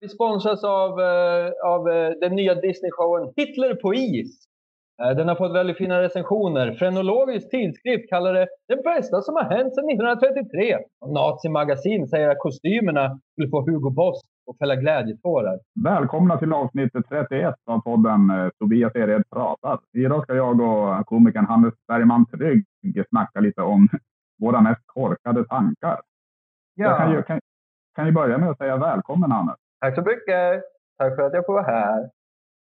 Vi sponsras av, eh, av eh, den nya Disney-showen Hitler på is. Eh, Den har fått väldigt fina recensioner. Frenologisk tidskrift kallar det det bästa som har hänt sedan 1933. Och Nazi Magasin säger att kostymerna skulle få Hugo Boss att fälla glädjetårar. Välkomna till avsnittet 31 av podden Tobias Ered pratar. Idag ska jag och komikern Hannes Bergman Trygg snacka lite om våra mest korkade tankar. Jag kan, ju, kan, kan ju börja med att säga välkommen Hannes. Tack så mycket! Tack för att jag får vara här.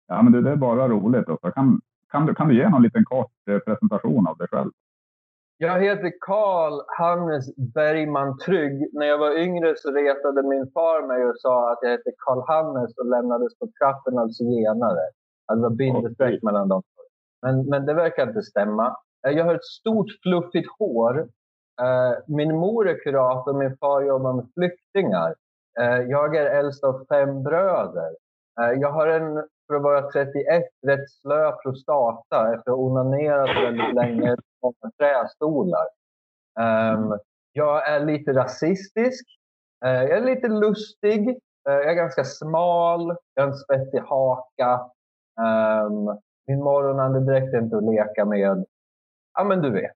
Ja, men det, det är bara roligt. Och så kan, kan, du, kan du ge någon liten kort eh, presentation av dig själv? Jag heter Karl Hannes Bergman Trygg. När jag var yngre så retade min far mig och sa att jag hette Karl Hannes och lämnades på trappen av zigenare. Alltså, det var bindestreck mellan dem. Men, men det verkar inte stämma. Eh, Jag har ett stort fluffigt hår. Eh, Min mor är kurator och min far jobbar med flyktingar. Eh, Jag är äldst av fem bröder. Eh, Jag har en, för att vara 31, rätt slö prostata efter att ha onanerat väldigt länge på trästolar. Ehm, jag är lite rasistisk. Eh, jag är lite lustig. Jag är ganska smal. Jag har en spetsig haka. Um, min morgonandedräkt är inte att leka med. Ja, men du vet.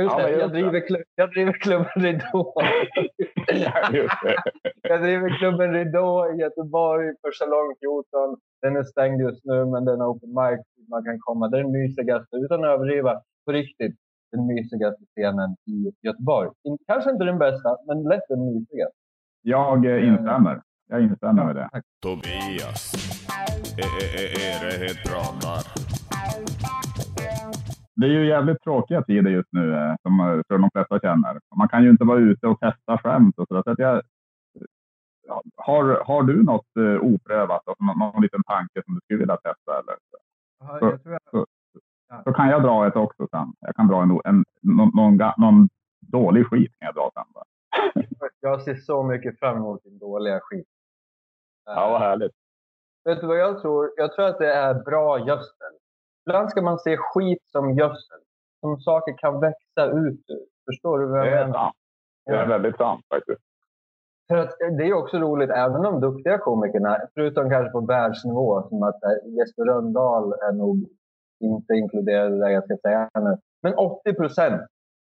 Just Ja, det, jag, driver klubb, jag driver klubben Ridå. Jag driver klubben Ridå i Göteborg på Salong 14. Den är stängd just nu, men den är open mic. Man kan komma. Det är den mysigaste, utan att överdriva, på riktigt, den mysigaste scenen i Göteborg. Kanske inte den bästa, men lätt den mysigaste. Jag eh, instämmer. Jag instämmer med det. Tack. Tobias. E- e- e- Erehed pratar. Det är ju jävligt tråkiga tider just nu eh, som eh, för de flesta känner. Man kan ju inte vara ute och testa skämt och sådär. Så jag, ja, har, har du något eh, oprövat, alltså någon, någon liten tanke som du skulle vilja testa? Eller? Ja, Så- jag jag- Så kan jag dra ett också sen. Jag kan dra en, en, någon, någon, någon dålig skit kan jag dra sen. Bara. Jag ser så mycket fram emot din dåliga skit. härligt. Vet du vad jag tror? Jag tror att det är bra gödsel. Ibland ska man se skit som gödsel. Som saker kan växa ut ur. Förstår du vad Det jag är menar? sant. Det är väldigt sant faktiskt. För att det är också roligt, även de duktiga komikerna, förutom kanske på världsnivå, som att eh, Jesper Rönndahl är nog inte inkluderad i det jag ska säga nu. Men 80 procent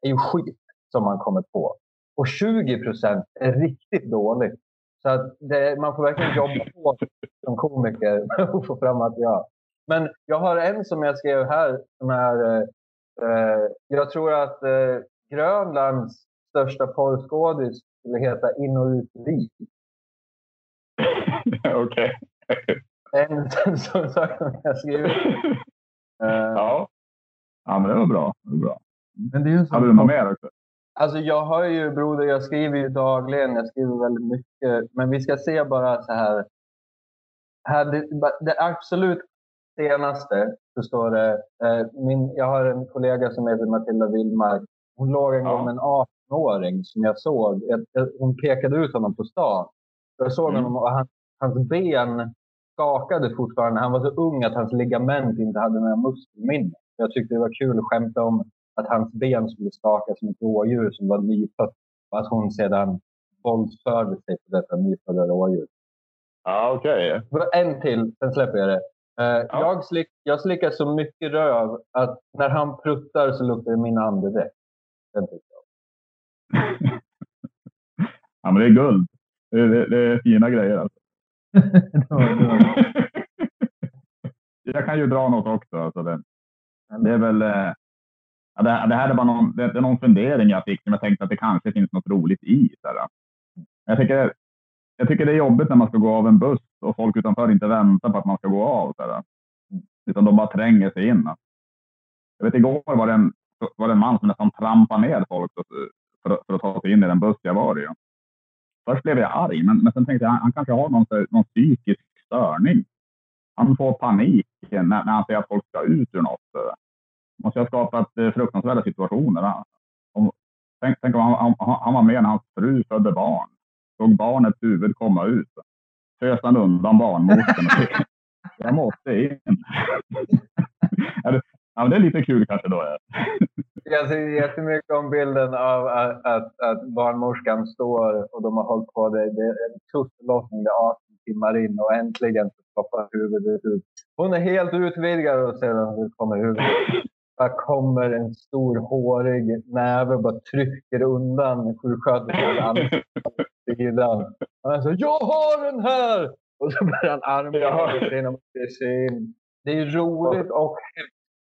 är ju skit som man kommer på. Och 20 procent är riktigt dåligt. Så att det, man får verkligen jobba på som komiker och få fram material. Men jag har en som jag skrev här som är... Eh, eh, jag tror att eh, Grönlands största porrskådis skulle heta In och Utrik. Okej. En sån sak som jag skrivit. Eh, Ja. ja, men det var bra. Det var bra. Men det är ju Hade du något mer också? Alltså jag har ju broder, jag skriver ju dagligen, jag skriver väldigt mycket. Men vi ska se bara så här. här det, det absolut senaste så står det, eh, min, jag har en kollega som heter Matilda Wildmark. Hon låg en Ja. gång med en 18-åring som jag såg. Jag, jag, hon pekade ut honom på stan. Jag såg Mm. honom och han, hans ben skakade fortfarande. Han var så ung att hans ligament inte hade några muskelminne. Jag tyckte det var kul att skämta om att hans ben skulle skaka som ett rådjur som var nyfött och att hon sedan våldsförde sig på detta nyfödda rådjur. Ja, okej. En till, sen släpper jag det. Eh, Ja. jag, slick, jag slickar så mycket röv att när han pruttar så luktar det min andedräkt. Ja, men det är guld. Det, det, det är fina grejer alltså. jag kan ju dra något också. Alltså det, det är väl... eh, Ja, det, det här är bara någon, det, är någon fundering jag fick som jag tänkte att det kanske finns något roligt i. Så. Jag, tycker, jag tycker det är jobbigt när man ska gå av en buss och folk utanför inte väntar på att man ska gå av. Så här. Utan de bara tränger sig in. Jag vet igår var det en, var det en man som nästan trampade ner folk för, att- för att ta sig in i den buss jag var i. Först blev jag arg, men, men sen tänkte jag han, han kanske har någon, någon psykisk störning. Han får panik när, när han ser att folk ska ut ur något. Måste ha skapat eh, fruktansvärda situationer. Om, tänk, tänk om han, han, han var med när hans fru födde barn. Såg barnets huvud komma ut. Fös han undan barnmorskan och fick, jag måste in. ja, men det är lite kul kanske då. Jag ser jättemycket om bilden av att, att, att barnmorskan står och de har hållit på. Det, det är en tuff förlossning. Det är 18 timmar in och äntligen så poppar huvudet ut. Hon är helt utvidgad och sedan kommer huvudet. Där kommer en stor hårig näve och bara trycker undan på sidan. Han säger jag har den här! Och så börjar han armbåga genom in. Det är roligt och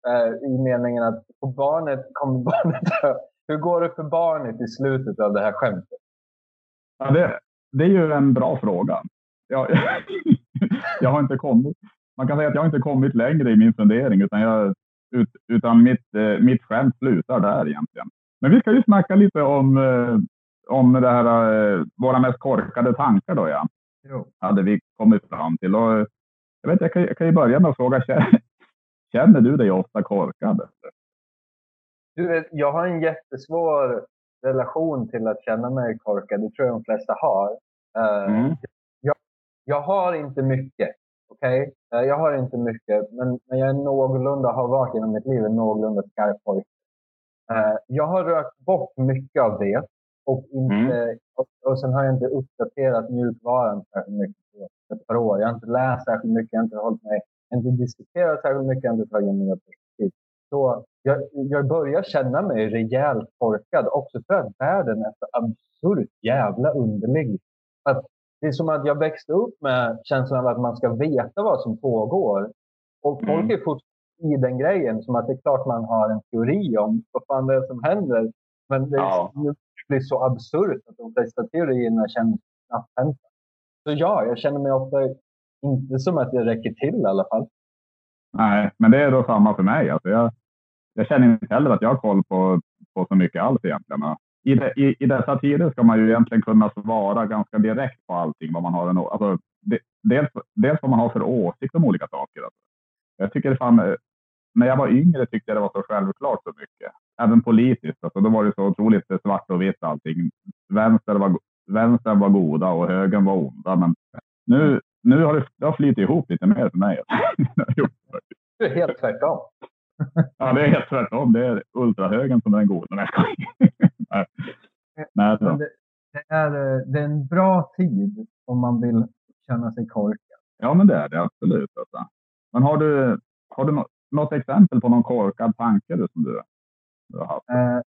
äh, i meningen att på barnet kommer barnet Hur går det för barnet i slutet av det här skämtet? Ja, det, det är ju en bra fråga. Jag, jag har inte kommit, man kan säga att jag inte kommit längre i min fundering utan, jag, ut, utan mitt, eh, mitt skämt slutar där egentligen. Men vi ska ju snacka lite om, eh, om det här, eh, våra mest korkade tankar då ja. Jo. Hade vi kommit fram till. Och, jag, vet, jag, kan, jag kan ju börja med att fråga, känner du dig ofta korkad? Du vet, jag har en jättesvår relation till att känna mig korkad. Det tror jag de flesta har. Uh, mm. jag, jag, har inte mycket. Okej? Okay? Jag har inte mycket, men, men jag är någorlunda, har varit genom mitt liv en någorlunda skarp pojke. Jag har rökt bort mycket av det och, inte, mm. och, sen har jag inte uppdaterat mjukvaran särskilt mycket på ett par år. Jag har inte läst särskilt mycket, jag har inte hållit mig, inte diskuterat särskilt mycket, jag har inte tagit nya perspektiv. Så jag, jag börjar känna mig rejält korkad också för att världen är så absurt jävla underlig. Att det är som att jag växte upp med känslan av att man ska veta vad som pågår. Och folk mm. är fortfarande i den grejen som att det är klart man har en teori om vad fan det är som händer. Men det, ja blir så absurt att de flesta teorierna känns knapphänta. Så ja, jag känner mig ofta inte som att det räcker till i alla fall. Nej, men det är då samma för mig. Alltså jag, jag känner inte heller att jag har koll på, på så mycket alls egentligen. I, de, i, I dessa tider ska man ju egentligen kunna svara ganska direkt på allting. Vad man har en, alltså, de, dels, dels vad man har för åsikt om olika saker. Alltså. Jag tycker fan, eh, när jag var yngre tyckte jag det var så självklart så mycket. Även politiskt. Alltså, då var det så otroligt svart och vitt allting. Vänster var, vänster var goda och högern var onda. Men nu, nu har det, det har flyttit ihop lite mer för mig. det är helt tvärtom ja, det är helt tvärtom. Det är ultrahögen som är den goda. Nej, Nej, det, det, är, det är en bra tid om man vill känna sig korkad. Ja, men det är det absolut. Alltså. Men har du, har du något, exempel på någon korkad tanke du, som du? Eh,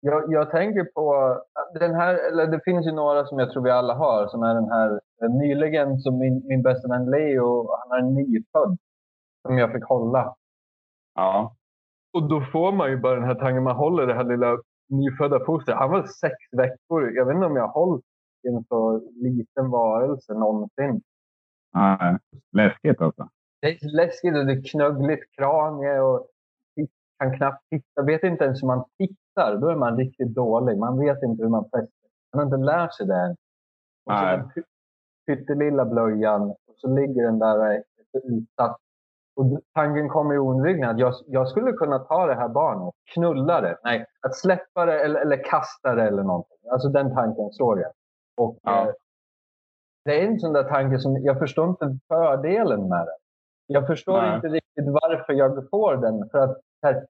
jag, jag, tänker på den här, eller det finns ju några som jag tror vi alla har, som är den här nyligen som min, min bästa vän Leo, han är nyfödd, som jag fick hålla. Ja. Och då får man ju bara den här tanken, man håller det här lilla nyfödda fostret. Han var sex veckor. Jag vet inte om jag har hållit en så liten varelse någonsin. Nej, läskigt alltså. Det är läskigt och det är knöggligt kranie och kan knappt titta. Vet inte ens hur man tittar. Då är man riktigt dålig. Man vet inte hur man fäster. Man har inte lärt sig det än. Och så den pyttelilla blöjan och så ligger den där eh, utsatt och tanken kommer oundvikligen att jag, jag, skulle kunna ta det här barnet, knulla det, nej, att släppa det eller, eller kasta det eller någonting. Alltså den tanken såg jag. Och, ja. eh, det är en sån där tanke som jag förstår inte fördelen med den. Jag förstår nej. inte riktigt varför jag får den. För att här,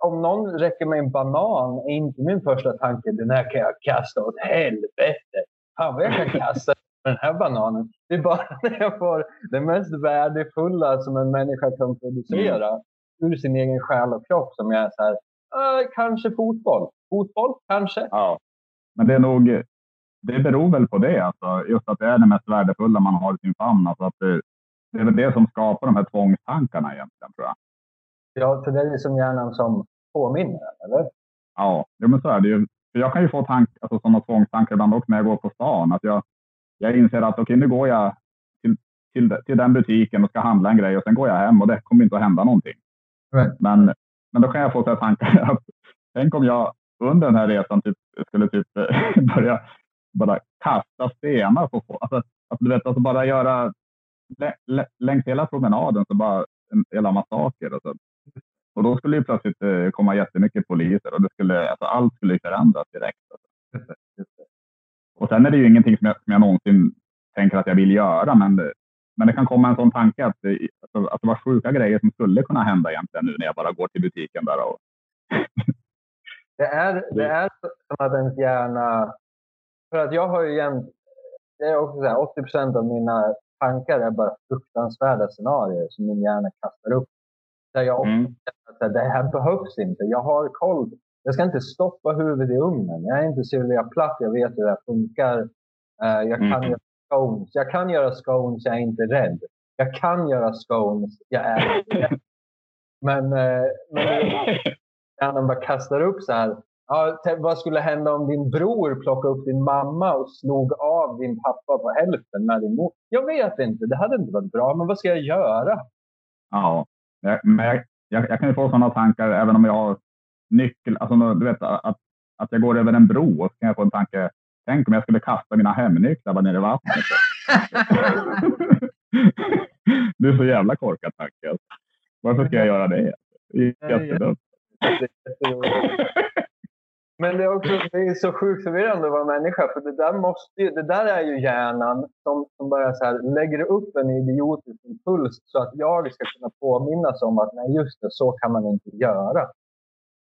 om någon räcker mig en banan är inte min första tanke den här kan jag kasta åt helvete. Fan vad jag kan kasta den här bananen. Det är bara när jag får det mest värdefulla som en människa kan producera mm. ur sin egen själ och kropp som jag är så här, äh, kanske fotboll. Fotboll, kanske. Ja, men det är nog, det beror väl på det, alltså, just att det är det mest värdefulla man har i sin famn. Alltså att det, det är väl det som skapar de här tvångstankarna egentligen, tror jag. Ja, för det är liksom hjärnan som påminner, eller? Ja, men så är det ju. jag kan ju få tank, alltså, sådana tvångstankar ibland också när jag går på stan. Att jag, jag inser att okej, okay, nu går jag till, till, till den butiken och ska handla en grej och sen går jag hem och det kommer inte att hända någonting. Right. Men, men då kan jag få så tankar att tänk om jag under den här resan typ, skulle typ börja bara kasta stenar på folk. Alltså, alltså, du vet, alltså bara göra längs hela promenaden så bara en hela massaker. Alltså. Och då skulle ju plötsligt eh, komma jättemycket poliser och det skulle, alltså, allt skulle förändras direkt. Alltså. Och sen är det ju ingenting som jag, som jag någonsin tänker att jag vill göra, men det, men det kan komma en sån tanke att, eh, det, alltså, att det var sjuka grejer som skulle kunna hända egentligen nu när jag bara går till butiken där och... det, är, det är som att ens hjärna... För att jag har ju jämt det är också så här, 80 procent av mina tankar är bara fruktansvärda scenarier som min hjärna kastar upp. Där jag också Mm. känner att det här behövs inte. Jag har koll. Jag ska inte stoppa huvudet i ugnen. Jag är inte Sylvia Plath. Jag vet hur det här funkar. Eh, jag kan Mm. göra scones. Jag kan göra scones. Jag är inte rädd. Jag kan göra scones. Jag är inte rädd. Men, eh, men bara kastar upp så här. Ja, vad skulle hända om din bror plockade upp din mamma och slog av din pappa på hälften med din mor? Jag vet inte. Det hade inte varit bra. Men vad ska jag göra? Ja, men jag, jag, jag kan ju få sådana tankar även om jag har nyckel. Alltså, du vet att, att jag går över en bro och så kan jag få en tanke. Tänk om jag skulle kasta mina hemnycklar ner i vattnet. det är så jävla korkad tanke. alltså. Varför ska jag göra det? Jättedumt. Men det är också det är så sjukt förvirrande att vara människa. För det där, måste, ju- det där är ju hjärnan som, som bara så här, lägger upp en idiotisk impuls så att jag ska kunna påminnas om att nej just det, så kan man inte göra.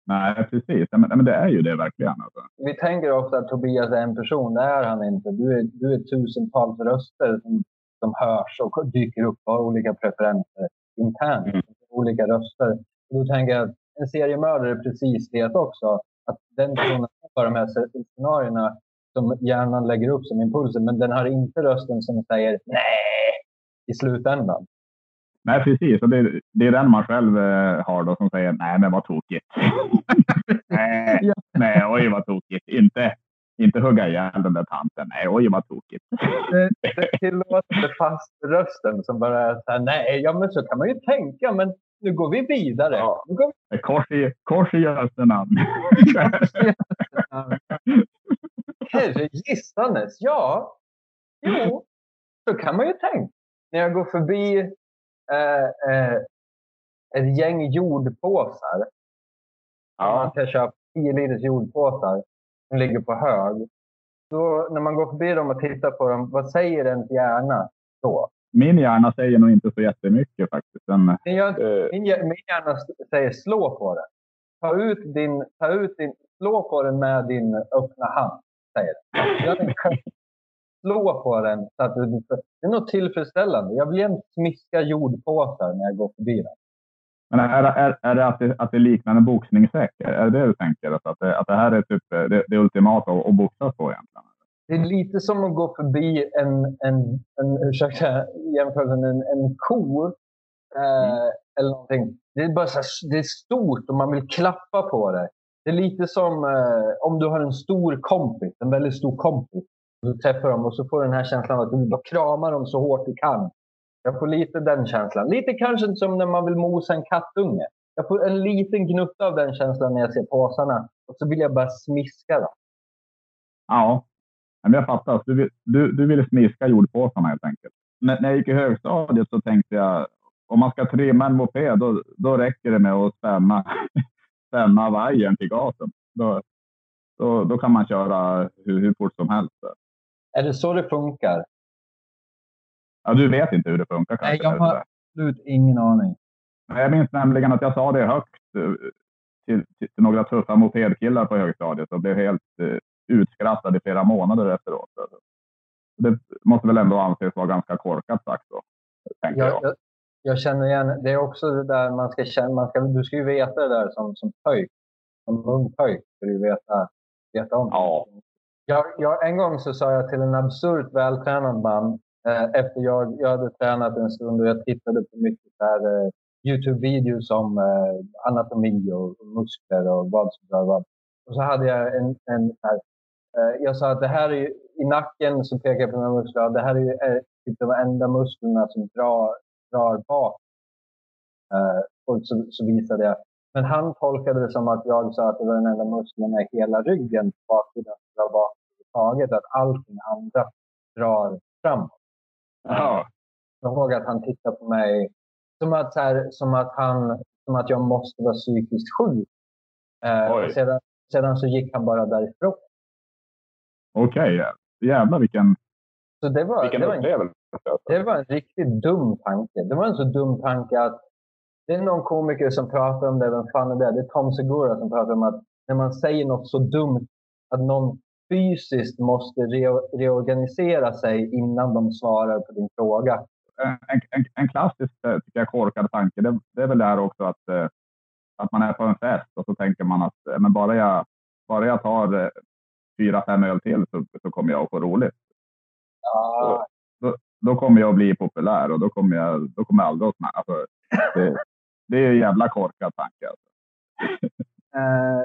Nej, precis. Men, men det är ju det verkligen. Alltså. Vi tänker ofta att Tobias är en person. Det är han inte. Du är, du är tusentals röster som, som hörs och dyker upp har olika preferenser internt. Mm. Olika röster. Och då tänker jag att en seriemördare är precis det också. Att den personen har de här scenarierna som hjärnan lägger upp som impulser. Men den har inte rösten som säger nej i slutändan. Nej, precis. Och det, det är den man själv eh, har då som säger nej, men vad tokigt. nej, Ja. nej, oj vad tokigt. Inte, inte hugga ihjäl den där tanten. Nej, oj vad tokigt. Det, det tillåter fast rösten som bara här, nej, ja men så kan man ju tänka. Men nu går vi vidare. Ja. Nu går vi Kors i, kors i Göte namn. Herre gissanes, ja. Jo, så kan man ju tänka. När jag går förbi eh, eh, ett gäng jordpåsar. Man ska köpa 10 liters jordpåsar som ligger på hög. Då, när man går förbi dem och tittar på dem, vad säger ens hjärna då? Min hjärna säger nog inte så jättemycket faktiskt. Den gör, eh, min, min hjärna säger slå på den. Ta ut din, ta ut din, slå på den med din öppna hand. Säger den. Slå på den. Så att du, det är något tillfredsställande. Jag vill jämt smiska jordpåsar när jag går förbi den. men är, är, är det att det, att det liknar en boxningssäck? Är det det du tänker? Alltså att, det, att det här är typ det, det ultimata att boxas på egentligen? Det är lite som att gå förbi en, en, en ursäkta jämförelsen, en, en ko. Eh, Eller någonting. Det är, bara så här, det är stort och man vill klappa på det. Det är lite som eh, om du har en stor kompis, en väldigt stor kompis. Du träffar dem och så får du den här känslan av att du bara krama dem så hårt du kan. Jag får lite den känslan. Lite kanske som när man vill mosa en kattunge. Jag får en liten gnutta av den känslan när jag ser påsarna. Och så vill jag bara smiska dem. Ja, men jag fattar. Du, vill- du, du ville smiska jordpåsarna helt enkelt. När, när jag gick i högstadiet så tänkte jag om man ska trimma en moped då, då räcker det med att spänna, spänna vajern till gasen. Då, då, då kan man köra hur, hur fort som helst. Är det så det funkar? Ja, du vet inte hur det funkar kanske? Nej, jag har-? Absolut ingen aning. Men Jag minns nämligen att jag sa det högt eh, till, till, till några tuffa mopedkillar på högstadiet och blev helt eh, utskrattad i flera månader efteråt. Det måste väl ändå anses vara ganska korkat sagt då, tänker jag. Jag, jag, känner igen, det är också det där man ska känna, man ska, du ska ju veta det där som, som pöjk. Som ung pöjk ska du veta, veta om. Ja. Jag, jag, en gång så sa jag till en absurt vältränad man eh, efter jag, jag hade tränat en stund och jag tittade på mycket här, eh, Youtube-videos om eh, anatomi och muskler och vad som rör vad. Och så hade jag en, en eh, jag sa att det här är ju, i nacken så pekar jag på mina muskler. Det här är ju eh, typ de enda musklerna som drar, drar bak. Eh, och så, så visade jag. Men han tolkade det som att jag sa att det var den enda muskeln i hela ryggen, baksidan, som drar bak överhuvudtaget. Att allting andra drar framåt. Ja. Jag ihåg att han tittade på mig som att, här, som att, han, som att jag måste vara psykiskt sjuk. Eh, sedan, sedan så gick han bara därifrån. Okej, jävlar vilken, Så det var, vilken det var upplevelse. alltså. Det var en riktigt dum tanke. Det var en så dum tanke att det är någon komiker som pratar om det. Vem fan är det? Det är Tom Segura som pratar om att när man säger något så dumt att någon fysiskt måste re- reorganisera sig innan de svarar på din fråga. En, en, en klassisk eh, tycker jag, korkad tanke, det, det är väl det här också att, eh, att man är på en fest och så tänker man att eh, men bara, jag, bara jag tar fyra, fem öl till så, så kommer jag att få roligt. Ja, Då, då kommer jag att bli populär och då kommer jag, då kommer jag aldrig att snacka. Alltså, det, det är en jävla korkad tanke. Alltså. Eh,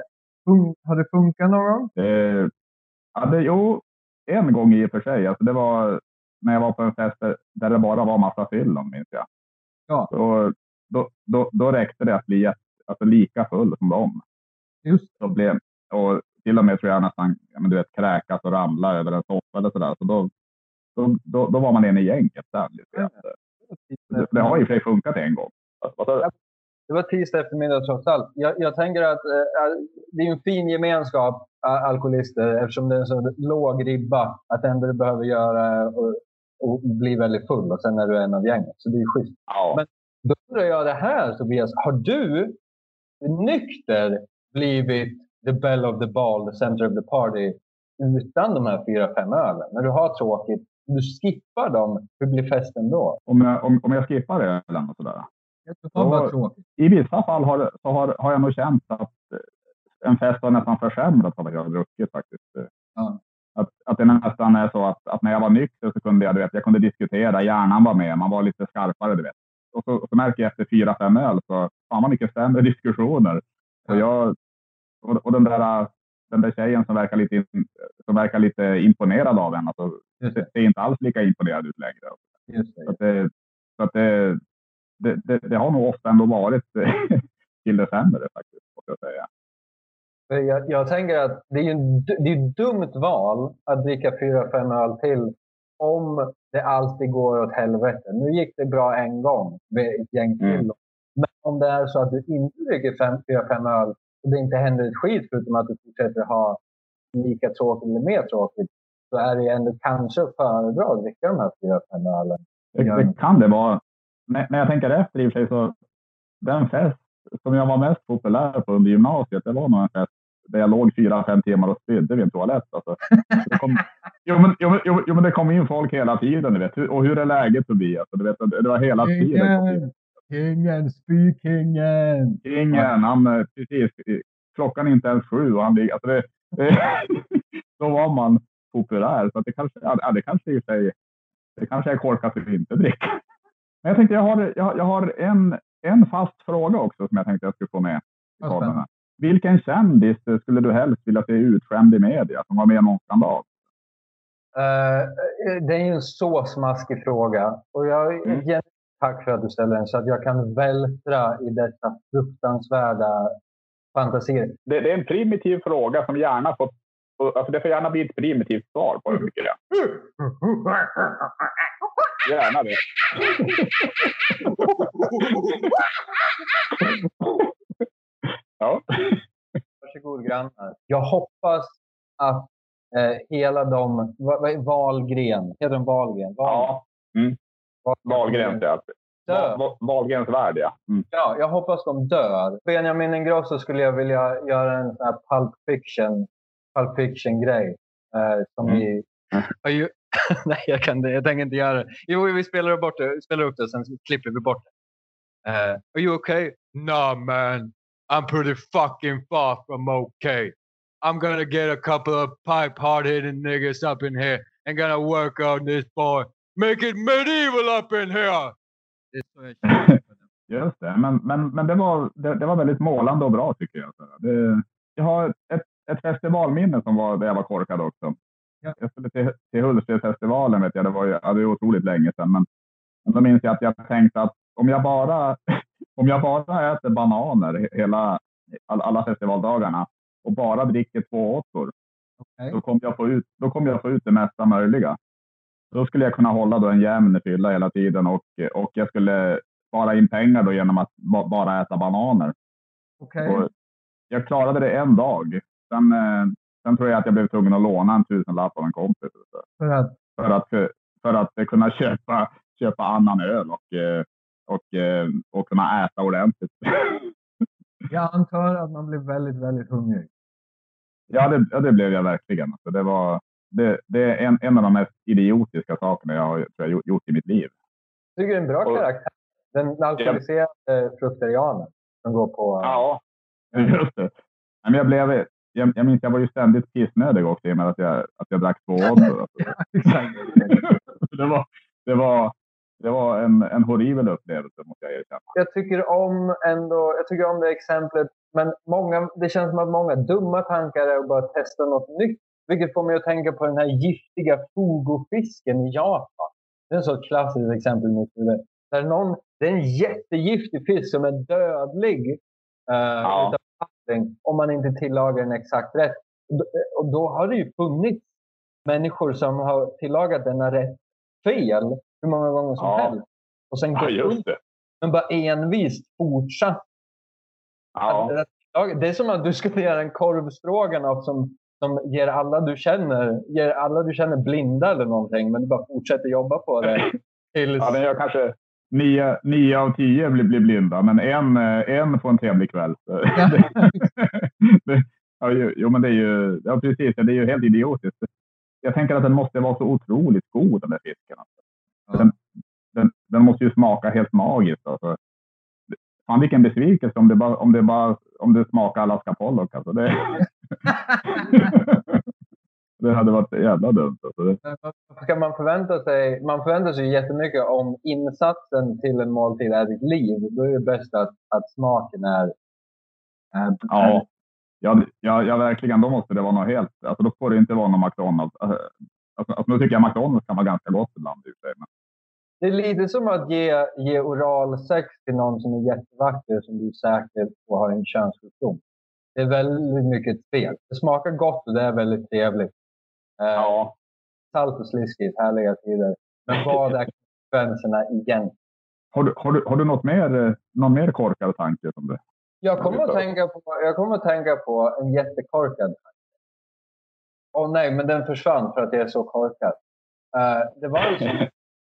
har det funkat någon gång? Det, ja, det, jo, en gång i och för sig. Alltså, det var när jag var på en fest där, där det bara var massa fyllon, minns jag. Ja. Då, då, då, då räckte det att bli alltså, lika full som dem. Just blev, och till och med tror jag nästan ja, men du vet, kräkas och ramla över en soffa eller sådär. Så då, då, då, då var man en i gänget sen. Lite grann. Det, det har i och för sig funkat en gång. Det var tisdag eftermiddag trots allt. Jag, jag tänker att eh, det är en fin gemenskap, eh, alkoholister, eftersom det är en så låg ribba. Att det enda du behöver göra är att att bli väldigt full och sen är du en av gänget. Så det är schysst. Ja. Men- Då undrar jag det här Tobias. Har du nykter blivit the bell of the ball, the center of the party utan de här fyra, fem ölen? När du har tråkigt, du skippar dem, hur blir festen då? om, jag, om, om jag skippar ölen och sådär. I vissa fall har, så har, har jag nog känt att en fest har nästan försämrats av att jag har druckit faktiskt. Ja. Att, att det nästan är så att, att när jag var nykter så kunde jag, du vet, jag kunde diskutera, hjärnan var med, man var lite skarpare, du vet. Och så, så märker jag efter fyra, fem öl så fan vad mycket sämre diskussioner. Och, jag, och, och den, där, den där tjejen som verkar lite, som verkar lite imponerad av en, alltså, ser inte alls lika imponerad ut längre. Just Så det. att det, så att det, det, det, det har nog ofta ändå varit till det sämre faktiskt, måste jag säga. Jag, jag tänker att det är ju det är ett dumt val att dricka fyra, fem öl till om det alltid går åt helvete. Nu gick det bra en gång med ett gäng Mm. till. Men om det är så att du inte dricker fem, fyra, fem öl och det inte händer ett skit förutom att du fortsätter ha lika tråkigt eller mer tråkigt så är det ändå kanske föredra att dricka de här fyra, fem ölen. Det, kan det vara. När, när jag tänker efter i och för sig så den fest som jag var mest populär på under gymnasiet, det var nog en fest där jag låg fyra, fem timmar och spydde vid en toalett. Alltså. Det kom, jo, men, jo, jo, jo, men det kom in folk hela tiden, du vet. Och hur är läget Tobias? Du vet, det var hela tiden. Kingen! Kingen! Spykingen! Ingen, han, eh, precis. Klockan är inte ens sju och han ligger... Alltså det, då var man populär. Så att det kanske, ja, det kanske i sig, det kanske är korkat att inte dricka. Men jag tänkte, jag har, jag, jag har en, en fast fråga också som jag tänkte jag skulle få med. i. Vilken kändis skulle du helst vilja se utskämd i media som var med i någon skandal? Eh, det är ju en så smaskig fråga. Och jag Mm. Tack för att du ställer den så att jag kan vältra i dessa fruktansvärda fantasier. Det, det är en primitiv fråga som gärna får... Alltså det får gärna bli ett primitivt svar på den, tycker jag. Gärna det. ja. Varsågod grannar. Jag hoppas att eh, hela de... Va, va, Valgren. Heter de Valgren? Val, ja. Wahlgrens, ja. Wahlgrens värld, ja. Mm. Ja, jag hoppas de dör. Benjamin Ingrosso skulle jag vilja göra en sån här Pulp Fiction, Pulp Fiction grej. Eh, som Mm. i... Nej, jag, kan det. jag tänker inte göra det. Jo, vi spelar, bort det. Vi spelar upp det, sen klipper vi bort det. Eh, are you okay? Nah, man. I'm pretty fucking far from okay. I'm gonna get a couple of pipe hard-hitting niggas up in here and gonna work on this boy. Make it medieval up in here! Det är så jag känner. Just det, men, men, men det, var, det, det var väldigt målande och bra tycker jag. Så Det, jag har ett, ett festivalminne som var där jag var korkad också. Ja. Jag skulle till, till Hultsfredsfestivalen, vet jag, det var ju ja, det är otroligt länge sedan. Men, men då minns jag att jag tänkte att om jag bara, om jag bara äter bananer he- hela, all, alla festivaldagarna och bara dricker två åttor, Okej. då kommer jag, få ut- då kommer jag få ut det mesta möjliga. Då skulle jag kunna hålla då en jämn fylla hela tiden och, och jag skulle spara in pengar då genom att ba, bara äta bananer. Och jag klarade det en dag. Sen, eh, sen tror jag att jag blev tvungen att låna en tusenlapp av en kompis För att för att, för att kunna köpa, köpa annan öl och, eh, och, eh, och kunna äta ordentligt. jag antar att man blir väldigt, väldigt hungrig. Ja, det, ja, det blev jag verkligen. Alltså, det, var, det, det är en, en av de mest idiotiska sakerna jag har tror jag, gjort- i mitt liv. Jag tycker det är en bra Och- karaktär. Den alkoholiserade fruktarianen som går på... Ja, just det. Nej, Men jag, blev, jag, jag minns jag var ju ständigt kissnödig också i och med att jag, att jag drack två Oddor. Alltså. Exakt. det var, det var, det var en, en horribel upplevelse måste jag erkänna. Jag tycker om ändå, jag tycker om det exemplet. Men många, det känns som att många dumma tankar är att bara testa något nytt. Vilket får mig att tänka på den här giftiga fogofisken i Japan. Det är ett så klassiskt exempel. Där någon, det är en jättegiftig fisk som är dödlig. eh, Ja. utav vatten, om man inte tillagar den exakt rätt. Och då, och då har det ju funnits människor som har tillagat denna rätt fel hur många gånger som Ja. helst. Och sen Ja, just det. men bara envist fortsatt. Ja, Att- att- Det är som att du skulle göra en korvstroganoff som, som ger, alla du känner, ger alla du känner blinda eller någonting. Men du bara fortsätter jobba på det. Tills, ja den gör kanske nio, nio av tio blir, blir blinda, men en, eh, en får en trevlig kväll. Ja, ju- jo, men det är ju ja, precis, det är ju helt idiotiskt. Jag tänker att den måste vara så otroligt god den där fisken. Alltså. Ja. Den, den, den måste ju smaka helt magiskt. Alltså. Fan vilken besvikelse om det bara, om det bara om det smakar Alaska Pollock. Alltså. Det, det hade varit jävla dumt. Alltså. Ska man, förvänta sig, man förväntar sig jättemycket om insatsen till en måltid är ditt liv. Då är det bäst att, att smaken är... är Ja, ja, ja, ja, verkligen. Då måste det vara något helt... Alltså, då får det inte vara någon McDonalds. Alltså, alltså, nu tycker jag McDonalds kan vara ganska gott ibland. Men, Det är lite som att ge, ge oralsex till någon som är jättevacker som du är säker på har en könssjukdom. Det är väldigt mycket fel. Det smakar gott och det är väldigt trevligt. Eh, ja. Salt och sliskigt, härliga tider. Men vad är konsekvenserna igen? har, du, har, du, har du något mer, eh, någon mer korkad tanke? Som det? Jag kommer att tänka på, jag kommer att tänka på en jättekorkad tanke. Åh nej, men den försvann för att jag är så korkad. Eh, det var ju så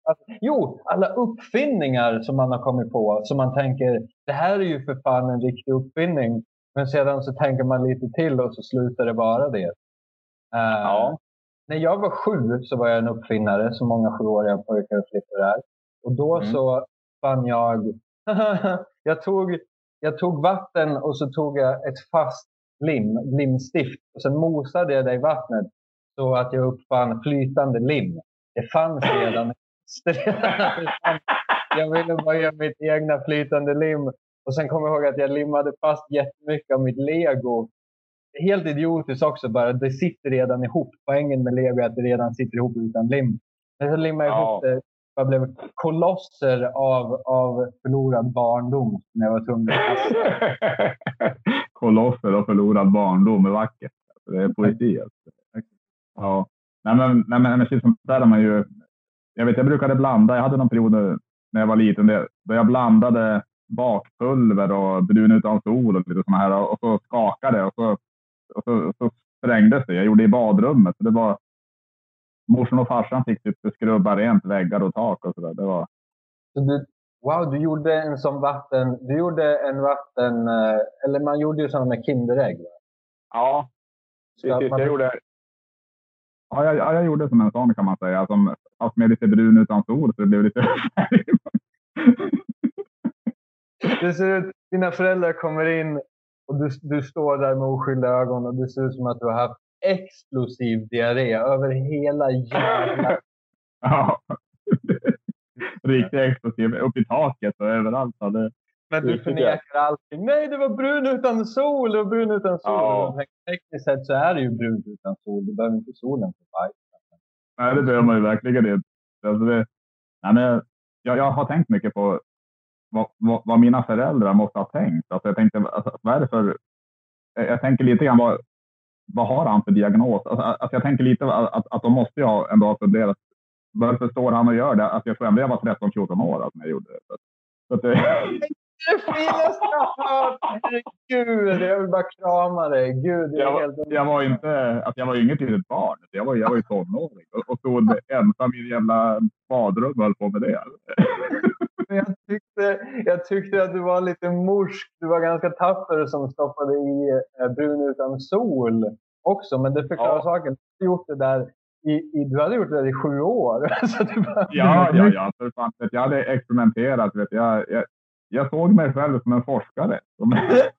att, jo, alla uppfinningar som man har kommit på som man tänker, det här är ju för fan en riktig uppfinning. Men sedan så tänker man lite till och så slutar det vara det. Eh, Ja. När jag var sju så var jag en uppfinnare, som många sjuåriga pojkar och flickor är. Och då Mm. så fann jag, jag tog jag tog vatten och så tog jag ett fast lim, limstift. Och sen mosade jag det i vattnet så att jag uppfann flytande lim. Det fanns redan. jag ville bara göra mitt egna flytande lim. Och sen kommer jag ihåg att jag limmade fast jättemycket av mitt lego. Helt idiotiskt också bara. Det sitter redan ihop. Poängen med lego är att det redan sitter ihop utan lim. Men så limmade jag Ja. ihop det. Jag blev kolosser av, av förlorad barndom när jag var tvungen att. Kolosser och förlorad barndom är vackert. Det är poesi. Alltså. Ja. Nej, men, nej, men, men sånt där är man ju... Jag vet, jag brukade blanda. Jag hade någon period när jag var liten där där jag blandade bakpulver och brun utan sol och lite såna här och så skakade och så, och så, så sprängdes det. Jag gjorde det i badrummet. Så det var, morsan och farsan fick typ skrubba rent väggar och tak och sådär. Det var, Så du, wow, du gjorde en sån vatten... Du gjorde en vatten... eh, Eller man gjorde ju sådana med Kinderägg. va? ja, precis. man- Jag gjorde, ja, jag, ja, jag gjorde som en sån kan man säga. Som, fast med lite brun utan sol så det blev lite. Det ser ut, dina föräldrar kommer in och du, du står där med oskyldiga ögon och det ser ut som att du har haft explosiv diarré över hela jävla... Ja. Riktigt explosiv. Upp i taket och överallt. Ja, det, Men du förnekar allting. Nej, det var brun utan sol! Det var brun utan sol. Ja. Tekniskt sett så är det ju brunt utan sol. Du behöver inte solen för bajs. nej, det behöver man ju verkligen inte. Alltså det, nej, men jag, jag har tänkt mycket på vad, vad, mina föräldrar måste ha tänkt. Alltså jag, tänkte, alltså, vad är det för... Jag, tänker lite grann vad, vad har han för diagnos? Alltså, alltså jag tänker lite att, att, de måste ju ha ändå ha funderat. Varför står han och gör det? Alltså jag tror ändå jag var 13-14 år alltså, när jag gjorde det. Så, så att det, finaste jag hört! Herregud, jag vill bara krama dig. Gud, jag, helt var, jag var inte, alltså jag var ju inget litet barn. Jag var, jag var ju tonåring och, och stod ensam i ett jävla badrum och höll på med det. Men jag tyckte, jag tyckte att du var lite morsk. Du var ganska tapper som stoppade i eh, brun utan sol. också, men det förklarar Ja. saken. Du gjort det där i, i, du hade gjort det där i sju år. Bara, Ja, ja, ja. För fan, jag hade experimenterat. Vet, jag, jag, jag såg mig själv som en forskare.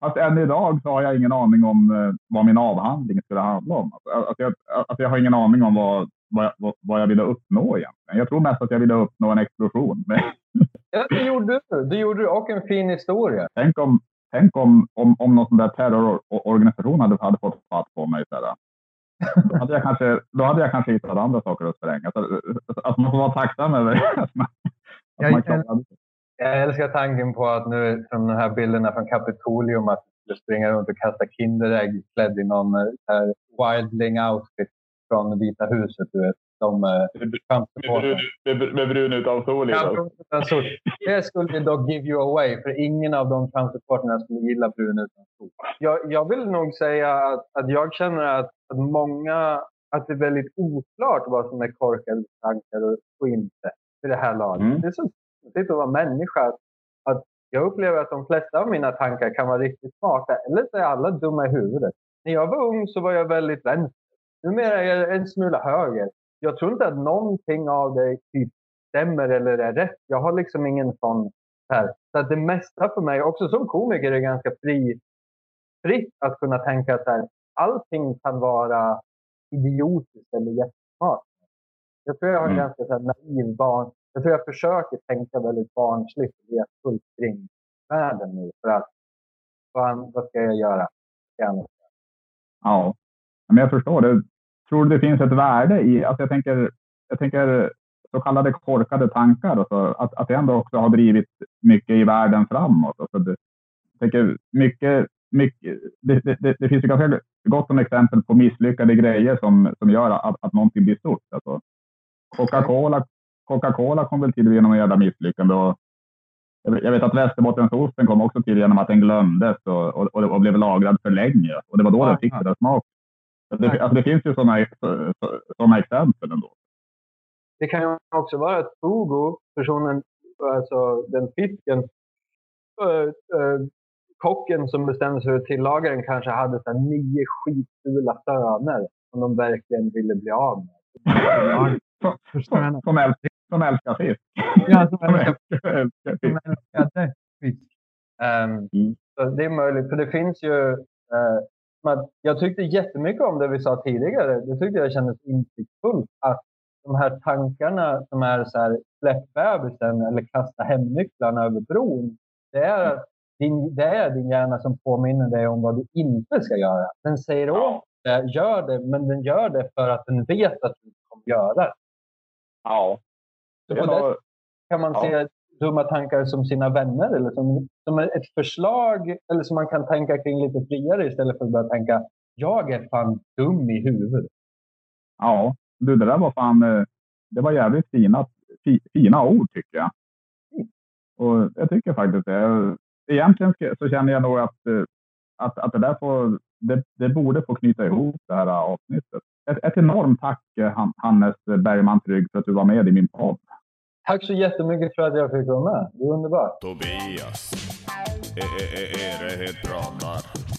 Fast än idag så har jag ingen aning om eh, vad min avhandling skulle handla om. Alltså, att, jag, att jag har ingen aning om vad, vad, jag, vad, jag ville uppnå egentligen. Jag tror mest att jag ville uppnå en explosion. Ja, det gjorde du. Det gjorde du. Och en fin historia. tänk om, tänk om, om, om någon sån där terrororganisation hade, hade fått fatt på mig. Så där. Då, hade jag kanske, då hade jag kanske hittat andra saker att spränga. Så, att man får vara tacksam över att man, att man Jag-. Jag älskar tanken på att nu, från de här bilderna från Kapitolium, att du skulle springa runt och kasta Kinderägg klädd i någon eh, här wildling outfit från Vita huset. Du vet, de eh, med, med brun utan sol i. Sol. Det skulle dock give you away, för ingen av de Trump-supportrarna skulle gilla brun utan sol. Jag, jag vill nog säga att, att jag känner att, att många, att det är väldigt oklart vad som är korkade tankar och, och inte i det här laget. Mm. Det är så konstigt att vara människa. Att jag upplever att de flesta av mina tankar kan vara riktigt smarta, eller så är alla dumma i huvudet. När jag var ung så var jag väldigt vänster. Numera är jag en smula höger. Jag tror inte att någonting av det typ stämmer eller är rätt. Jag har liksom ingen sån här. Så att det mesta för mig, också som komiker, är ganska fri, fritt att kunna tänka att här, allting kan vara idiotiskt eller jättesmart. Jag tror jag har en Mm. ganska så här, naiv barn. Jag tror jag försöker tänka väldigt barnsligt och lekfullt kring världen nu. För att, fan, vad ska jag göra? Ska jag- Ja, men jag förstår det. Tror du det finns ett värde i, alltså jag tänker, jag tänker så kallade korkade tankar, alltså, att, att det ändå också har drivit mycket i världen framåt. Alltså det, jag tänker mycket, mycket, det, det, det, det finns ju ganska gott om exempel på misslyckade grejer som, som gör att, att någonting blir stort. Alltså, Coca-Cola Coca-Cola kom väl till genom en jävla misslyckande. Och jag vet- att Västerbottensosten kom också till genom att den glömdes och, och, och, och blev lagrad för länge. Och det var då den fick den där smaken. Det, alltså det finns ju sådana såna exempel ändå. Det kan ju också vara att Hugo, personen, alltså den fisken, äh, äh, kocken som bestämde sig för att tillaga den kanske hade så här nio skitfula söner som de verkligen ville bli av med. Som, som, som, älskar, som älskar fisk. Ja, som älskar, älskar, älskar som fisk. älskade fisk. Mm. så det är möjligt, för det finns ju... eh, men jag tyckte jättemycket om det vi sa tidigare. Det tyckte jag kändes insiktsfullt. Att de här tankarna som är så här, släpp bebisen eller kasta hemnycklarna över bron. Det är, att din, det är din hjärna som påminner dig om vad du inte ska göra. Den säger åt dig, gör det, men den gör det för att den vet att du kommer göra det. Ja. Så Det på det kan man Ja. se dumma tankar som sina vänner eller som, som ett förslag eller som man kan tänka kring lite friare istället för att börja tänka jag är fan dum i huvudet. Ja, du, det där var fan, eh, det var jävligt fina, fi, fina ord tycker jag. Och jag tycker faktiskt det. Egentligen så känner jag nog att, eh, att, att det där får, det, det borde få knyta ihop det här avsnittet. Ett, ett enormt tack eh, Han- Hannes Bergman Trygg för att du var med i min podd. Tack så jättemycket för att jag fick vara med. Det är underbart. Tobias. Är, det helt pratar?